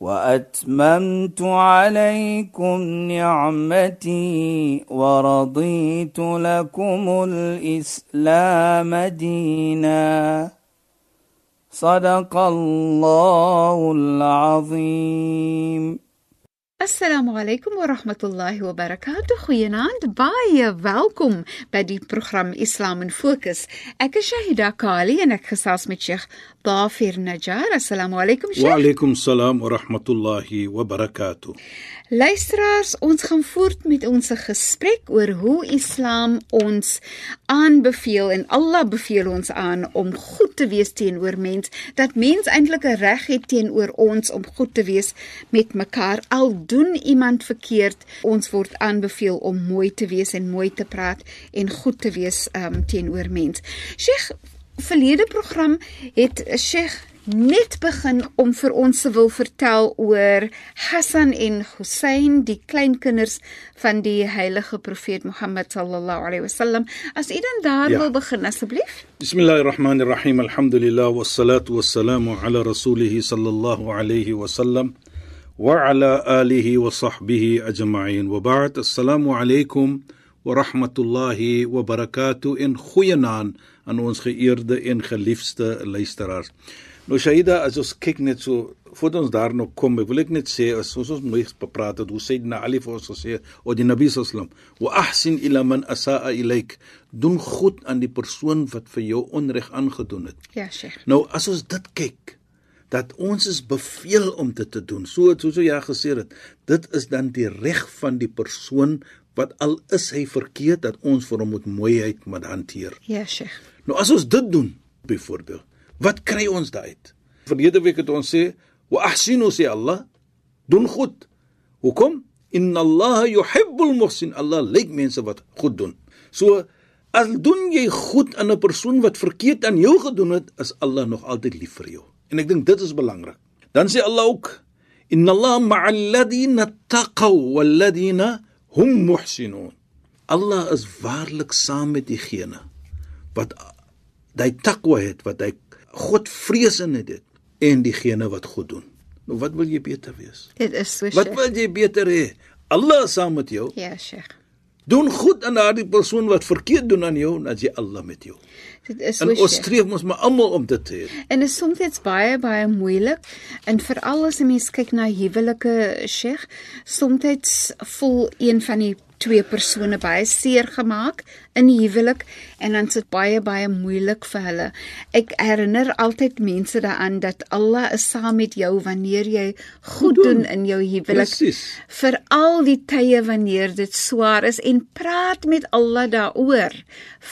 واتممت عليكم نعمتي ورضيت لكم الاسلام دينا صدق الله العظيم Assalamu alaykum wa rahmatullahi wa barakatuh. Goeienaand. Baie welkom by die program Islam in Fokus. Ek is Shahida Kali en ek gesels met Sheikh Dafir Najjar. Assalamu alaykum Sheikh. Wa alaykum salaam wa rahmatullahi wa barakatuh. Luisteraars, ons gaan voort met ons gesprek oor hoe Islam ons aanbeveel en Allah beveel ons aan om goed te wees teenoor mens, dat mens eintlik 'n reg het teenoor ons om goed te wees met mekaar. Al doen iemand verkeerd, ons word aanbeveel om mooi te wees en mooi te praat en goed te wees um, teenoor mens. Sheikh, verlede program het Sheikh net begin om vir ons te wil vertel oor Hassan en Hussein, die kleinkinders van die heilige profeet Mohammed sallallahu alaihi wasallam. As u dan daar ja. wil begin asseblief. Bismillahirrahmanirrahim. Alhamdulillah wassalatu wassalamu ala rasulih sallallahu alaihi wasallam wa ala alihi wa sahbihi ajma'in. Wa ba'd. Assalamu alaykum wa rahmatullahi wa barakatuh in goeie naam aan ons geëerde en geliefde luisteraars. Nou Shaida, as ons kyk net so voordat ons daar nog kom, ek wil ek net sê as ons ons mooi gepraat het, hoe sê dit na Ali vir ons gesê, o die Nabi sallam, wa ahsin ila man asaa ilaik, doen goed aan die persoon wat vir jou onreg aangedoen het. Ja, Sheikh. Nou as ons dit kyk, dat ons is beveel om dit te doen. So soos so jy gesê het, dit is dan die reg van die persoon wat al is hy verkeerd dat ons vir hom moet mooiheid moet hanteer. Ja, Sheikh. Nou as ons dit doen, byvoorbeeld Wat kry ons daaruit? Verlede week het ons sê, "Wa ahsinu sê Allah, doen goed." Hoekom? Inna Allah yuhibbul muhsin. Allah lyk mense wat goed doen. So as doen jy goed aan 'n persoon wat verkeerd aan jou gedoen het, is Allah nog altyd lief vir jou. En ek dink dit is belangrik. Dan sê Allah ook, "Inna Allah ma'al ladina taqaw wal ladina hum muhsinun." Allah is waarlik saam met diegene wat hy taqwa het, wat hy God vrees in dit en diegene wat goed doen. Nou wat wil jy beter wees? Dit is so. Wat wil jy beter hê? Allah saam met jou. Ja, Sheikh. Doen goed aan daardie persoon wat verkeerd doen aan jou, dan jy Allah met jou. Dit is so. En ons streef mos maar almal om dit te hê. En dit is soms baie baie moeilik en veral as 'n mens kyk na huwelike, Sheikh, soms voel een van die twee persone baie seer gemaak in die huwelik en dan sit baie baie moeilik vir hulle. Ek herinner altyd mense daaraan dat Allah is saam met jou wanneer jy goed doen in jou huwelik. Vir al die tye wanneer dit swaar is en praat met Allah daaroor.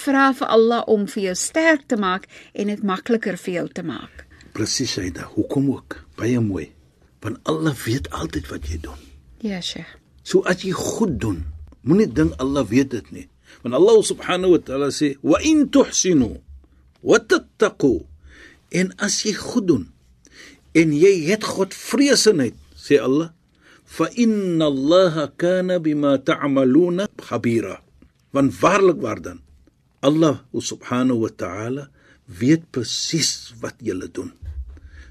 Vra vir Allah om vir jou sterk te maak en dit makliker vir jou te maak. Presies, Aida. Hoekom ook? Baie mooi. Want Allah weet altyd wat jy doen. Ja, Sheikh. So as jy goed doen, Moenie dink Allah weet dit nie. Want Allah subhanahu wa ta'ala sê: "Wa in tuhsinu wa tattaqu" En as jy goed doen en jy het God vreesenheid, sê Allah, "Fa inna Allaha kana bima ta'maluna khabira." Want waarlik waar dan Allah subhanahu wa ta'ala weet presies wat jy doen.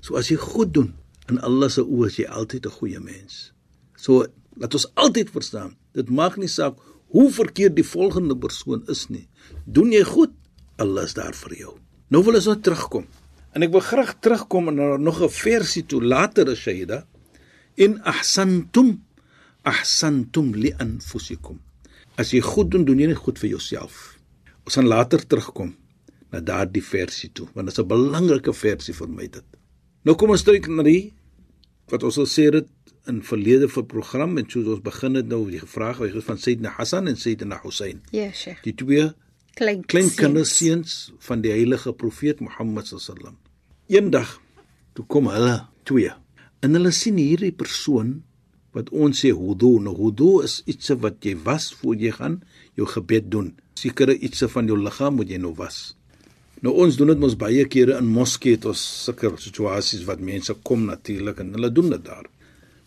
So as jy goed doen in Allah se oë is jy altyd 'n goeie mens. So laat ons altyd verstaan Dit maak nie saak hoe verkeerd die volgende persoon is nie. Doen jy goed, Allah is daar vir jou. Nou wil ons nou terugkom. En ek wil graag terugkom na nog 'n versie toe later as Shaida. In ahsantum ahsantum li anfusikum. As jy goed doen, doen jy nie goed vir jouself. Ons gaan later terugkom na daardie versie toe, want dit is 'n belangrike versie vir my dit. Nou kom ons kyk na die wat ons al sê dit in verlede vir program en soos ons begin het nou die vraag was van Sayyidina Hassan en Sayyidina Hussein. Ja, Sheikh. Die twee klein klein kinderseuns van die heilige profeet Mohammed sallam. Eendag toe kom hulle twee en hulle sien hierdie persoon wat ons sê wudu. Nou wudu is iets wat jy was voor jy gaan jou gebed doen. Sekere iets van jou liggaam moet jy nou was. Nou ons doen dit mos baie kere in moskee het ons sulke situasies wat mense kom natuurlik en hulle doen dit daar.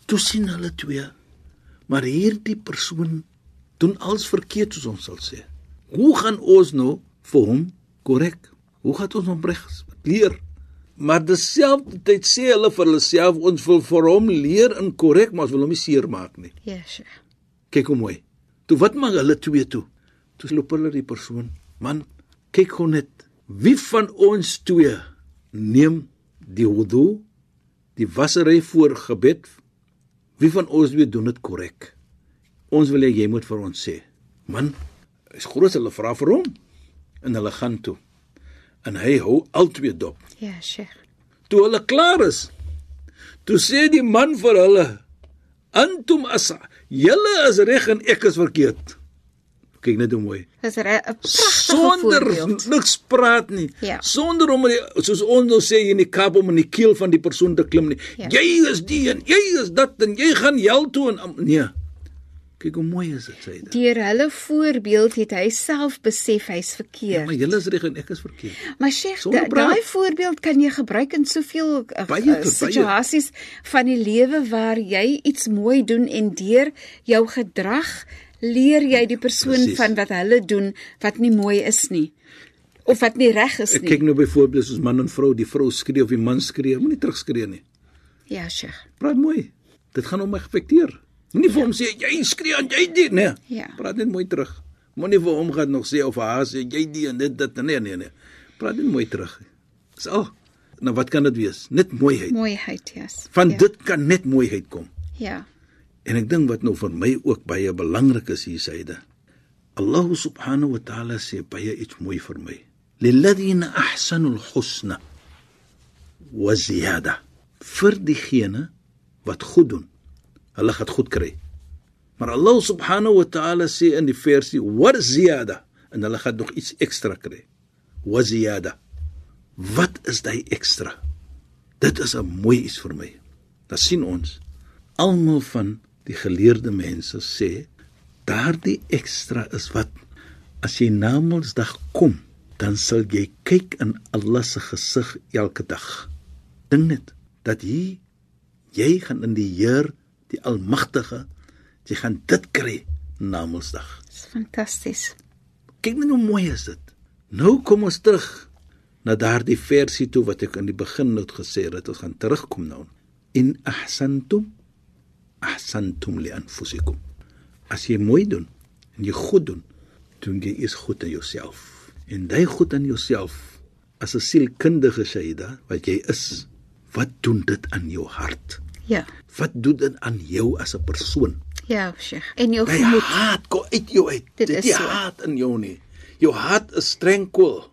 Toe sien hulle twee. Maar hierdie persoon doen alles verkeerd soos ons sal sê. Hoe gaan ons nou vir hom korrek? Hoe gaan ons hom reg leer? Maar dieselfde tyd sê hulle vir hulle self ons wil vir hom leer in korrek, maar ons wil hom nie seermaak nie. Ja, sure. Kyk hoe mooi. Toe wat maak hulle twee toe? Toe loop hulle die persoon. Man, kyk gou net. Wie van ons twee neem die wudu, die wassery voor gebed? Wie van ons twee doen dit korrek? Ons wil hê jy moet vir ons sê. Man, is groot hulle vra vir hom en hulle gaan toe. En hy hou albei dop. Ja, Sheikh. Toe hulle klaar is, toe sê die man vir hulle: "Antum asa, julle is reg en ek is verkeerd." Kyk net hoe mooi. Dis 'n pragtige Sonder niks praat nie. Ja. Sonder om die, soos ons nou sê in die kap om in die keel van die persoon te klim nie. Ja. Jy is die en jy is dat en jy gaan hel toe en nee. Kyk hoe mooi is dit sê dit. Deur hulle voorbeeld het hy self besef hy's Ja, verkeerd. maar julle is reg en ek is verkeerd. Maar Sheikh, daai voorbeeld kan jy gebruik in soveel uh, Baie, uh, baie. situasies van die lewe waar jy iets mooi doen en deur jou gedrag leer jy die persoon Presies. van wat hulle doen wat nie mooi is nie of wat nie reg is Ek nie. kyk nou byvoorbeeld soos man en vrou, die vrou skree of die man skree, moenie terugskree nie. Ja, Sheikh. Praat mooi. Dit gaan hom affekteer. Moenie vir hom sê jy skree en jy dit, nee. Ja. Praat net mooi terug. Moenie vir hom gaan nog sê of haar sê jy die en dit dit nee nee nee. Praat net mooi terug. Dis al. Nou wat kan dit wees? Net mooiheid. Mooiheid, yes. Van ja. dit kan net mooiheid kom. Ja. En ek dink wat nou vir my ook baie belangrik is hier syde. Allah subhanahu wa ta'ala sê baie iets mooi vir my. Lilladheena ahsanul husna wa ziyada. Vir diegene wat goed doen, hulle gaan goed kry. Maar Allah subhanahu wa ta'ala sê in die versie wa ziyada en hulle gaan nog iets ekstra kry. Wa ziyada. Wat is daai ekstra? Dit is 'n mooi iets vir my. Dan sien ons almal van die geleerde mense sê daardie ekstra is wat as jy na Mondsdag kom, dan sal jy kyk in Allah se gesig elke dag. Dink net dat hier jy gaan in die Heer, die Almagtige, jy gaan dit kry na Mondsdag. Dis fantasties. Kyk net hoe mooi is dit. Nou kom ons terug na daardie versie toe wat ek in die begin nou gesê het, ons gaan terugkom nou. In ahsantum ahsantum li anfusikum. As jy mooi doen en jy goed doen, doen jy eers goed aan jouself. En jy goed aan jouself as 'n sielkundige Shaida wat jy is, wat doen dit aan jou hart? Ja. Wat doen dit aan jou as 'n persoon? Ja, Sheikh. En jou Daai gemoed. haat kom uit jou uit. Dit Dit is is so. haat in jou nie. Jou hart is tranquil,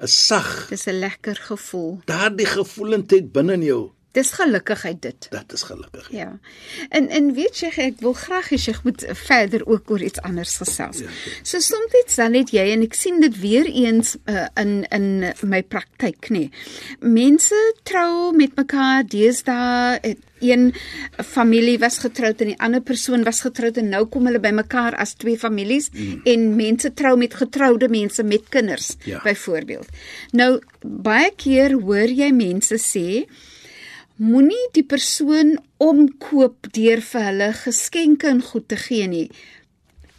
is sag. Dis 'n lekker gevoel. Daardie gevoelendheid binne in jou, Dis gelukkigheid dit. dit is gelukkig. Ja. En en weet jy ek wil graag hê jy moet verder ook oor iets anders gesels. Ja, so soms dan het jy en ek sien dit weer eens uh, in in my praktyk nê. Mense trou met mekaar deesdae het een familie was getroud en die ander persoon was getroud en nou kom hulle bymekaar as twee families mm. en mense trou met getroude mense met kinders Ja. byvoorbeeld. Nou baie keer hoor jy mense sê moenie die persoon omkoop deur vir hulle geskenke en goed te gee nie.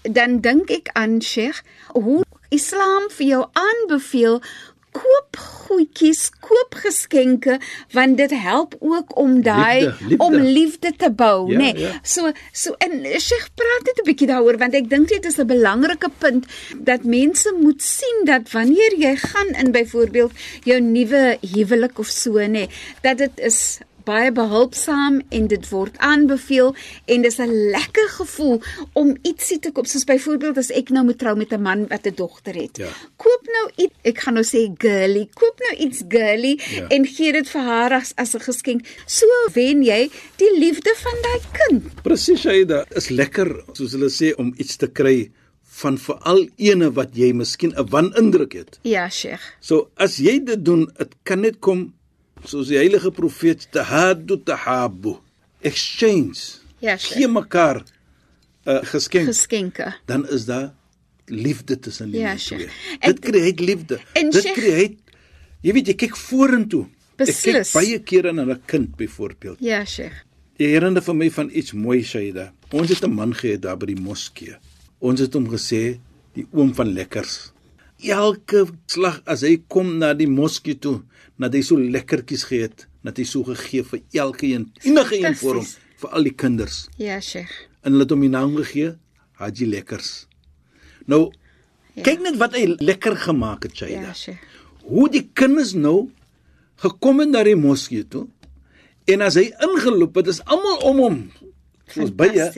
Dan dink ek aan Sheikh hoe Islam vir jou aanbeveel koop goedjies, koop geskenke want dit help ook om daai om liefde te bou, Ja, nê. Nee. ja. So so en Sheikh praat net 'n bietjie daaroor want ek dink dit is 'n belangrike punt dat mense moet sien dat wanneer jy gaan in byvoorbeeld jou nuwe huwelik of so nê, nee, dat dit is baie behulpsaam en dit word aanbeveel en dis 'n lekker gevoel om ietsie te koop soos byvoorbeeld as ek nou moet trou met 'n man wat 'n dogter het. Ja. Koop nou iets, ek gaan nou sê girly, koop nou iets girly Ja. en gee dit vir haar as as 'n geskenk. So wen jy die liefde van daai kind. Presies, Shaida, is lekker soos hulle sê om iets te kry van veral ene wat jy miskien 'n wanindruk het. Ja, Sheikh. So as jy dit doen, dit kan net kom soos die heilige profeet tahaddu tahabu. Exchange. Ja, Sheikh. gee mekaar 'n uh, geskenk, Geskenke. dan is daar liefde tussen die Ja, twee. Dit creëer liefde. en Dit creëer Jy weet jy kyk vorentoe. Ek Beslis. kyk baie kere na 'n kind byvoorbeeld. Ja, Sheikh. Jy herinner vir my van iets mooi Shaida. Ons het 'n man gehad daar by die moskee. Ons het hom gesê die oom van lekkers. Elke slag as hy kom na die moskee toe, nadat hy so lekkertjies geëet, nadat hy so gegee vir elke een, enige een vir hom, vir al die kinders. Ja, Sheikh. En hulle het hom die naam gegee Haji Lekkers. Nou Ja. kyk net wat hy lekker gemaak het Shaida. Ja, Sheikh. Hoe die kinders nou gekom het na die moskee toe en as hy ingeloop het, is almal om hom. Soos baie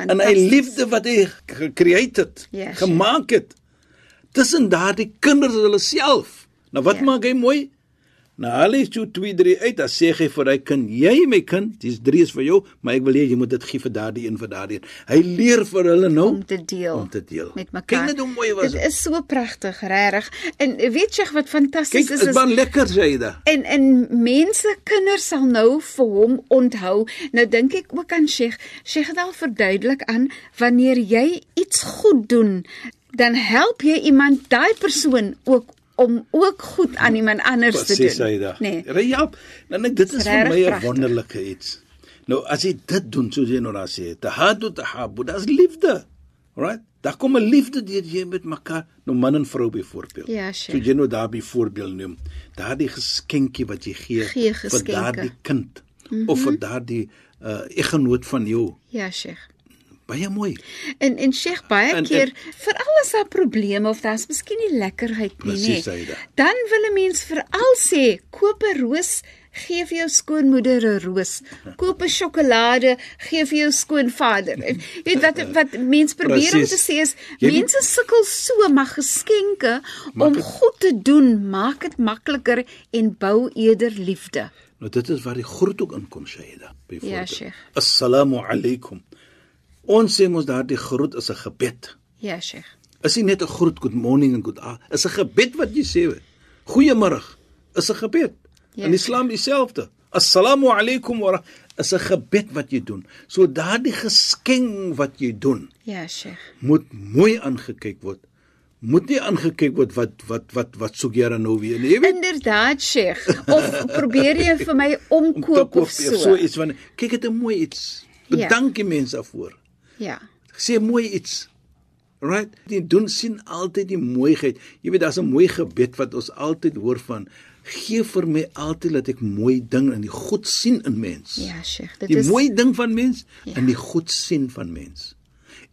en hy liefde wat hy gecreate het, Ja, gemaak het tussen daardie kinders hulle self. Nou wat Ja. maak hy mooi? Nou hy so 2 3 uit, dan sê hy vir hy kind, jy my kind, dis 3 is vir jou, maar ek wil hê jy moet dit gee vir daardie een vir daardie een. Hy leer vir hulle nou om te deel. om te deel. met mekaar. Kyk net hoe mooi was dit. dit. is so pragtig, regtig. En weet jy wat fantasties is? dit is was lekker sê hy da. En en mense kinders sal nou vir hom onthou. Nou dink ek ook aan Sheikh. Sheikh het al verduidelik aan wanneer jy iets goed doen, dan help jy iemand daai persoon ook om ook goed aan iemand anders te Presies doen. Nee. Ja, nou net dit is vir my 'n wonderlike iets. Nou as jy dit doen soos jy nou daar sê, tahadu tahabu, dis liefde. Alright? Daar kom 'n liefde deur jy met mekaar, nou man en vrou byvoorbeeld. Ja, So Sheikh. jy nou daar byvoorbeeld neem, daardie geskenkie wat jy gee, Gee vir geskenke. daardie kind mm -hmm. of vir daardie uh eggenoot van jou. Ja, Sheikh. Baie mooi. En en Sheikh baie En- keer veral as daar probleme of daar's miskien nie lekkerheid nie, nê. Aida. Dan wil 'n mens veral sê, koop 'n roos, gee vir jou skoonmoeder 'n roos. Koop 'n sjokolade, gee vir jou skoonvader. Jy weet wat wat mens probeer om te sê is Jy- mense sukkel so maar geskenke Maak om het- goed te doen, maak dit makliker en bou eerder liefde. Nou dit is waar die groet ook inkom, Shaida. Byvoorbeeld. Ja, Sheikh. Assalamu alaykum. Ons sê mos daardie groet is 'n gebed. Ja, Sheikh. Is nie net 'n groet good morning en good ah, is 'n gebed wat jy sê. Goeiemôre is 'n gebed. Ja. In Islam dieselfde. Assalamu alaykum wa rah- is 'n gebed wat jy doen. So daardie geskenk wat jy doen, Ja, Sheikh. moet mooi aangekyk word. Moet nie aangekyk word wat wat wat wat soek jy dan nou weer nie. Inderdaad, Sheikh. Of probeer jy vir my om omkoop koop of so? so iets van kyk dit 'n mooi iets. Ja. Bedank die mense daarvoor. Ja. sê mooi iets. Right? Die doen sien altyd die mooiheid. Jy weet daar's 'n mooi gebed wat ons altyd hoor van. Gee vir my altyd dat ek mooi ding en die goed sien in mens. Ja, Sheikh. Dit Die is mooi ding van mens Ja. en die goed sien van mens.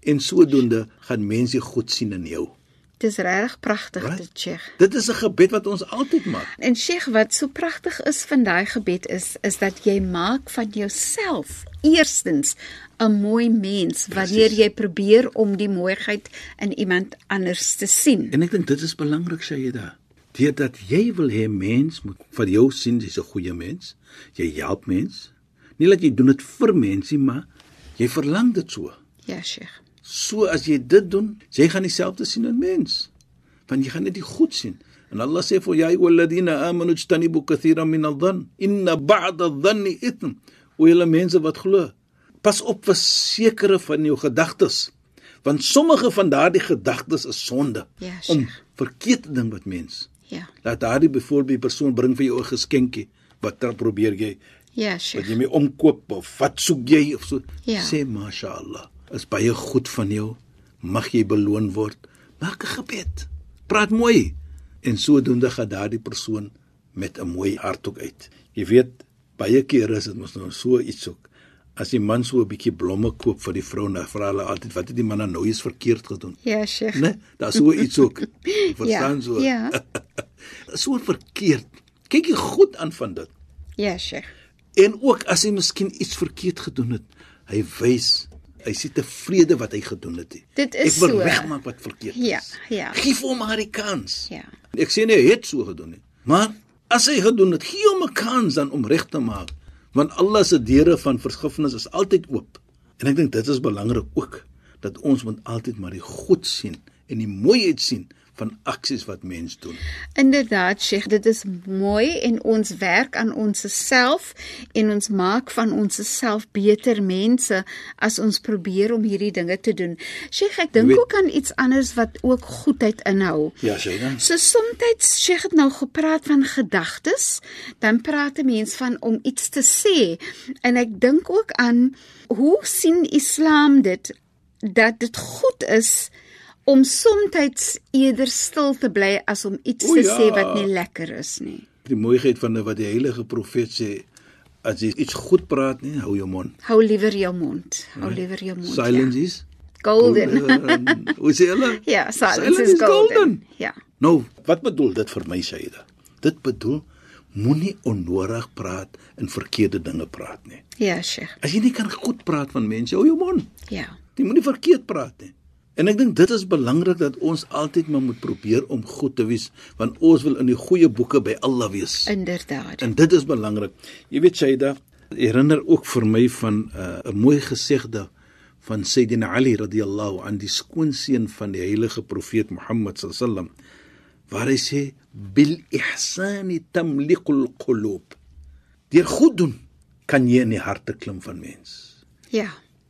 En sodoende gaan mense die goed sien in jou. Dit is regtig pragtig dit, Sheikh. Dit is 'n gebed wat ons altyd maak. En Sheikh, wat so pragtig is van daai gebed is is dat jy maak van jouself eerstens 'n mooi mens wanneer jy probeer om die mooiheid in iemand anders te sien. En ek dink dit is belangrik sê jy daar. Deurdat jy wil hê mens moet vir jou sien jy's 'n goeie mens. Jy help mens. Nie dat jy doen dit vir mensie, maar jy verlang dit so. Ja, Sheikh. So as jy dit doen, jy gaan dieselfde sien in mens. Want jy gaan net die goed sien. En Allah sê vir jy walladina amanu jtanibu kathiran min adh-dhann inna ba'da adh-dhanni ithm. O julle mense wat glo, pas op vir sekere van jou gedagtes. Want sommige van daardie gedagtes is sonde. Ja, om Sheikh. verkeerd te ding met mens. Ja. Laat daardie byvoorbeeld persoon bring vir jou 'n geskenkie. Wat dan probeer jy? Ja, Wat Sheikh. jy mee omkoop of wat soek jy of so? Ja. Sê mashallah. Is baie goed van jou. Mag jy beloon word. Maak 'n gebed. Praat mooi. En sodoende gaan daardie persoon met 'n mooi hart ook uit. Jy weet, baie kere is dit mos nou so iets ook. As die man so 'n bietjie blomme koop vir die vrou, dan vra hulle altyd wat het die man nou eens verkeerd gedoen? Ja, Sheikh. Né? Daar's so iets ook. Verstaan Ja, so? ja. so verkeerd. Kyk jy goed aan van dit. Ja, Sheikh. En ook as hy miskien iets verkeerd gedoen het, hy wys hy sê tevrede wat hy gedoen het. Dit is Ek wil so. regmaak wat verkeerd is. Ja, ja. Vir hom maar die kans. Ja. Ek sê nie hy het so gedoen nie, maar as hy gedoen het, gee hom 'n kans dan om reg te maak, want Allah se deure van vergifnis is altyd oop. En ek dink dit is belangrik ook dat ons moet altyd maar die goed sien en die mooiheid sien van aksies wat mens doen. Inderdaad, Sheikh, dit is mooi en ons werk aan ons self en ons maak van ons self beter mense as ons probeer om hierdie dinge te doen. Sheikh, ek dink ook aan iets anders wat ook goedheid inhou. Ja, sê dan. So soms Sheikh het nou gepraat van gedagtes, dan praat 'n mens van om iets te sê. En ek dink ook aan hoe sien Islam dit dat dit goed is om soms eerder stil te bly as om iets O, te ja. sê wat nie lekker is nie. Die mooiheid van wat die heilige profeet sê, as jy iets goed praat nie, hou jou mond. Hou liewer jou mond. Hou liewer jou mond. Silence Ja. is Golden. Hoe sê hulle? ja, silence, is golden. Ja. Nou, wat bedoel dit vir my Shaida? Dit bedoel moenie onnodig praat en verkeerde dinge praat nie. Ja, Sheikh. As jy nie kan goed praat van mense, hou jou mond. Ja. Jy moenie verkeerd praat nie. En ek dink dit is belangrik dat ons altyd maar moet probeer om goed te wees, want ons wil in die goeie boeke by Allah wees. Inderdaad. En dit is belangrik. Jy weet Shaida, herinner ook vir my van 'n uh, mooi gesegde van Sayyidina Ali radhiyallahu an die skoonseun van die heilige profeet Mohammed sallam waar hy sê bil ihsani tamliqul qulub. Deur goed doen kan jy in die harte klim van mens. Ja.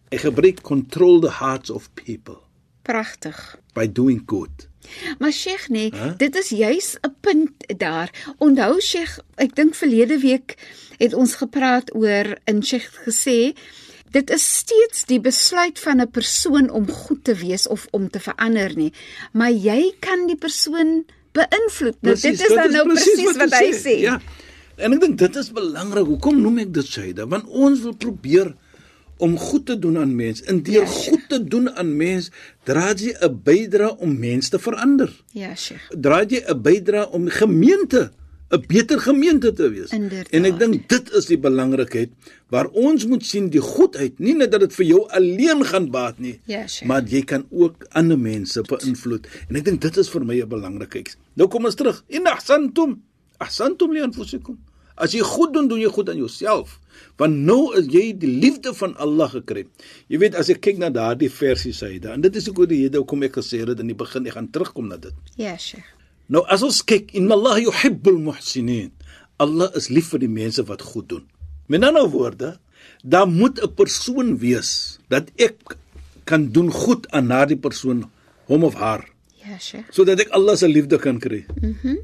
Hy gebruik control the hearts of people Pragtig. by doing good. Maar Sheikh nee, Hæ? dit is juis 'n punt daar. Onthou Sheikh, ek dink verlede week het ons gepraat oor in Sheikh gesê dit is steeds die besluit van 'n persoon om goed te wees of om te verander nie, maar jy kan die persoon beïnvloed. Nou dit is dan nou presies wat hy sê. Ja. En ek dink dit is belangrik. Hoekom noem ek dit Shaida? Want ons wil probeer om goed te doen aan mense. En deur Sheikh. goed te doen aan mense, dra jy 'n bydrae om mense te verander. Ja, Sheikh. Dra jy 'n bydrae om gemeente 'n beter gemeente te wees. Inderdaad. En ek dink dit is die belangrikheid waar ons moet sien die goedheid, nie net dat dit vir jou alleen gaan baat nie, Ja, Sheikh. maar jy kan ook ander mense beïnvloed. En ek dink dit is vir my 'n belangrikheid. Nou kom ons terug. In ahsantum, ahsantum li anfusikum. As jy goed doen, doen jy goed aan jouself. Want nou is jy die liefde van Allah gekry. Jy weet as ek kyk na daardie versie Saida, en dit is ook hoe die Here kom ek gesê het in die begin, ek gaan terugkom na dit. Ja, Sheikh. Nou as ons kyk, inna Allah yuhibbul muhsinin. Allah is lief vir die mense wat goed doen. Met ander woorde, daar moet 'n persoon wees dat ek kan doen goed aan daardie persoon, hom of haar, Ja, Sheikh. sodat ek Allah se liefde kan kry. Mhm. Mm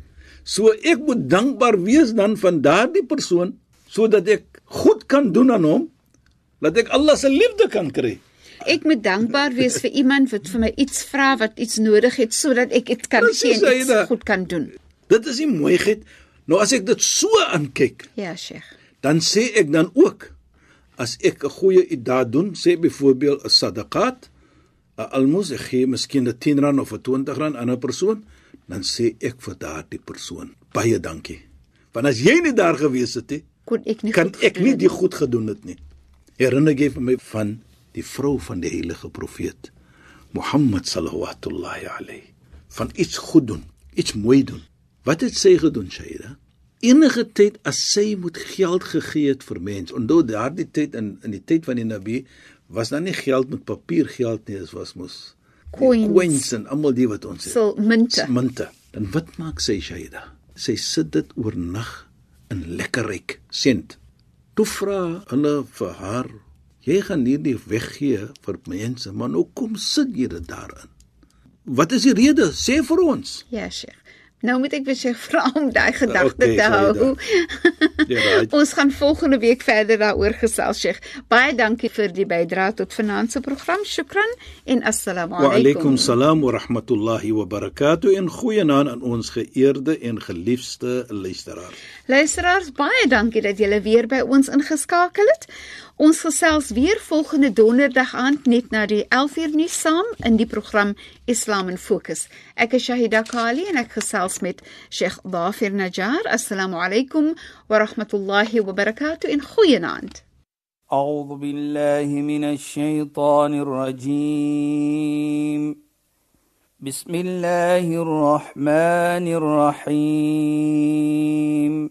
so ek moet dankbaar wees dan van daardie persoon sodat ek goed kan doen aan hom, dat ek Allah se liefde kan kry. Ek moet dankbaar wees vir iemand wat vir my iets vra wat iets nodig het sodat ek dit kan gee en iets Aida. goed kan doen. Dit is die mooiheid. Nou as ek dit so aankyk, Ja, Sheikh. dan sê ek dan ook as ek 'n goeie daad doen, sê byvoorbeeld 'n sadaqat, 'n almos, ek gee miskien 'n 10 rand of 'n 20 rand aan 'n persoon, dan sê ek vir daardie persoon baie dankie. Want as jy nie daar gewees het nie, Kon ek nie kan ek nie die goed gedoen het nie. Herinner jy vir my van die vrou van die heilige profeet Mohammed sallallahu alayhi van iets goed doen, iets mooi doen. Wat het sy gedoen, Shaida? Enige tyd as sy moet geld gegee het vir mense. Onthou daardie tyd in in die tyd van die Nabi was daar nie geld met papiergeld nie, dit was mos Coins. coins en almal die wat ons het. sal munte. munte. Dan wat maak sy Shaida? Sy sit dit oornag in lekker ryk sent. Toe vra hulle vir haar, jy gaan hierdie weggee vir mense, maar nou kom sit jy dit daarin. Wat is die rede? Sê vir ons. Ja, Sheikh. Nou moet ek sê vra om daai gedagte Okay, te hou. Ja, right. Ons gaan volgende week verder daaroor gesels, Sheikh. Baie dankie vir die bydrae tot se program. Shukran en assalamu Wa alaykum alaykum. salaam wa rahmatullahi wa barakatuh en goeienaand aan ons geëerde en geliefde luisteraars. Luisteraars, baie dankie dat julle weer by ons ingeskakel het. Ons gesels weer volgende donderdag aand net na die 11uur nuus saam in die program Islam in Fokus. Ek is Shahida Kali en ek gesels met Sheikh Dafir Najjar. Assalamu alaykum wa rahmatullahi wa barakatuh en goeienaand. أعوذ بالله من الشيطان الرجيم بسم الله الرحمن الرحيم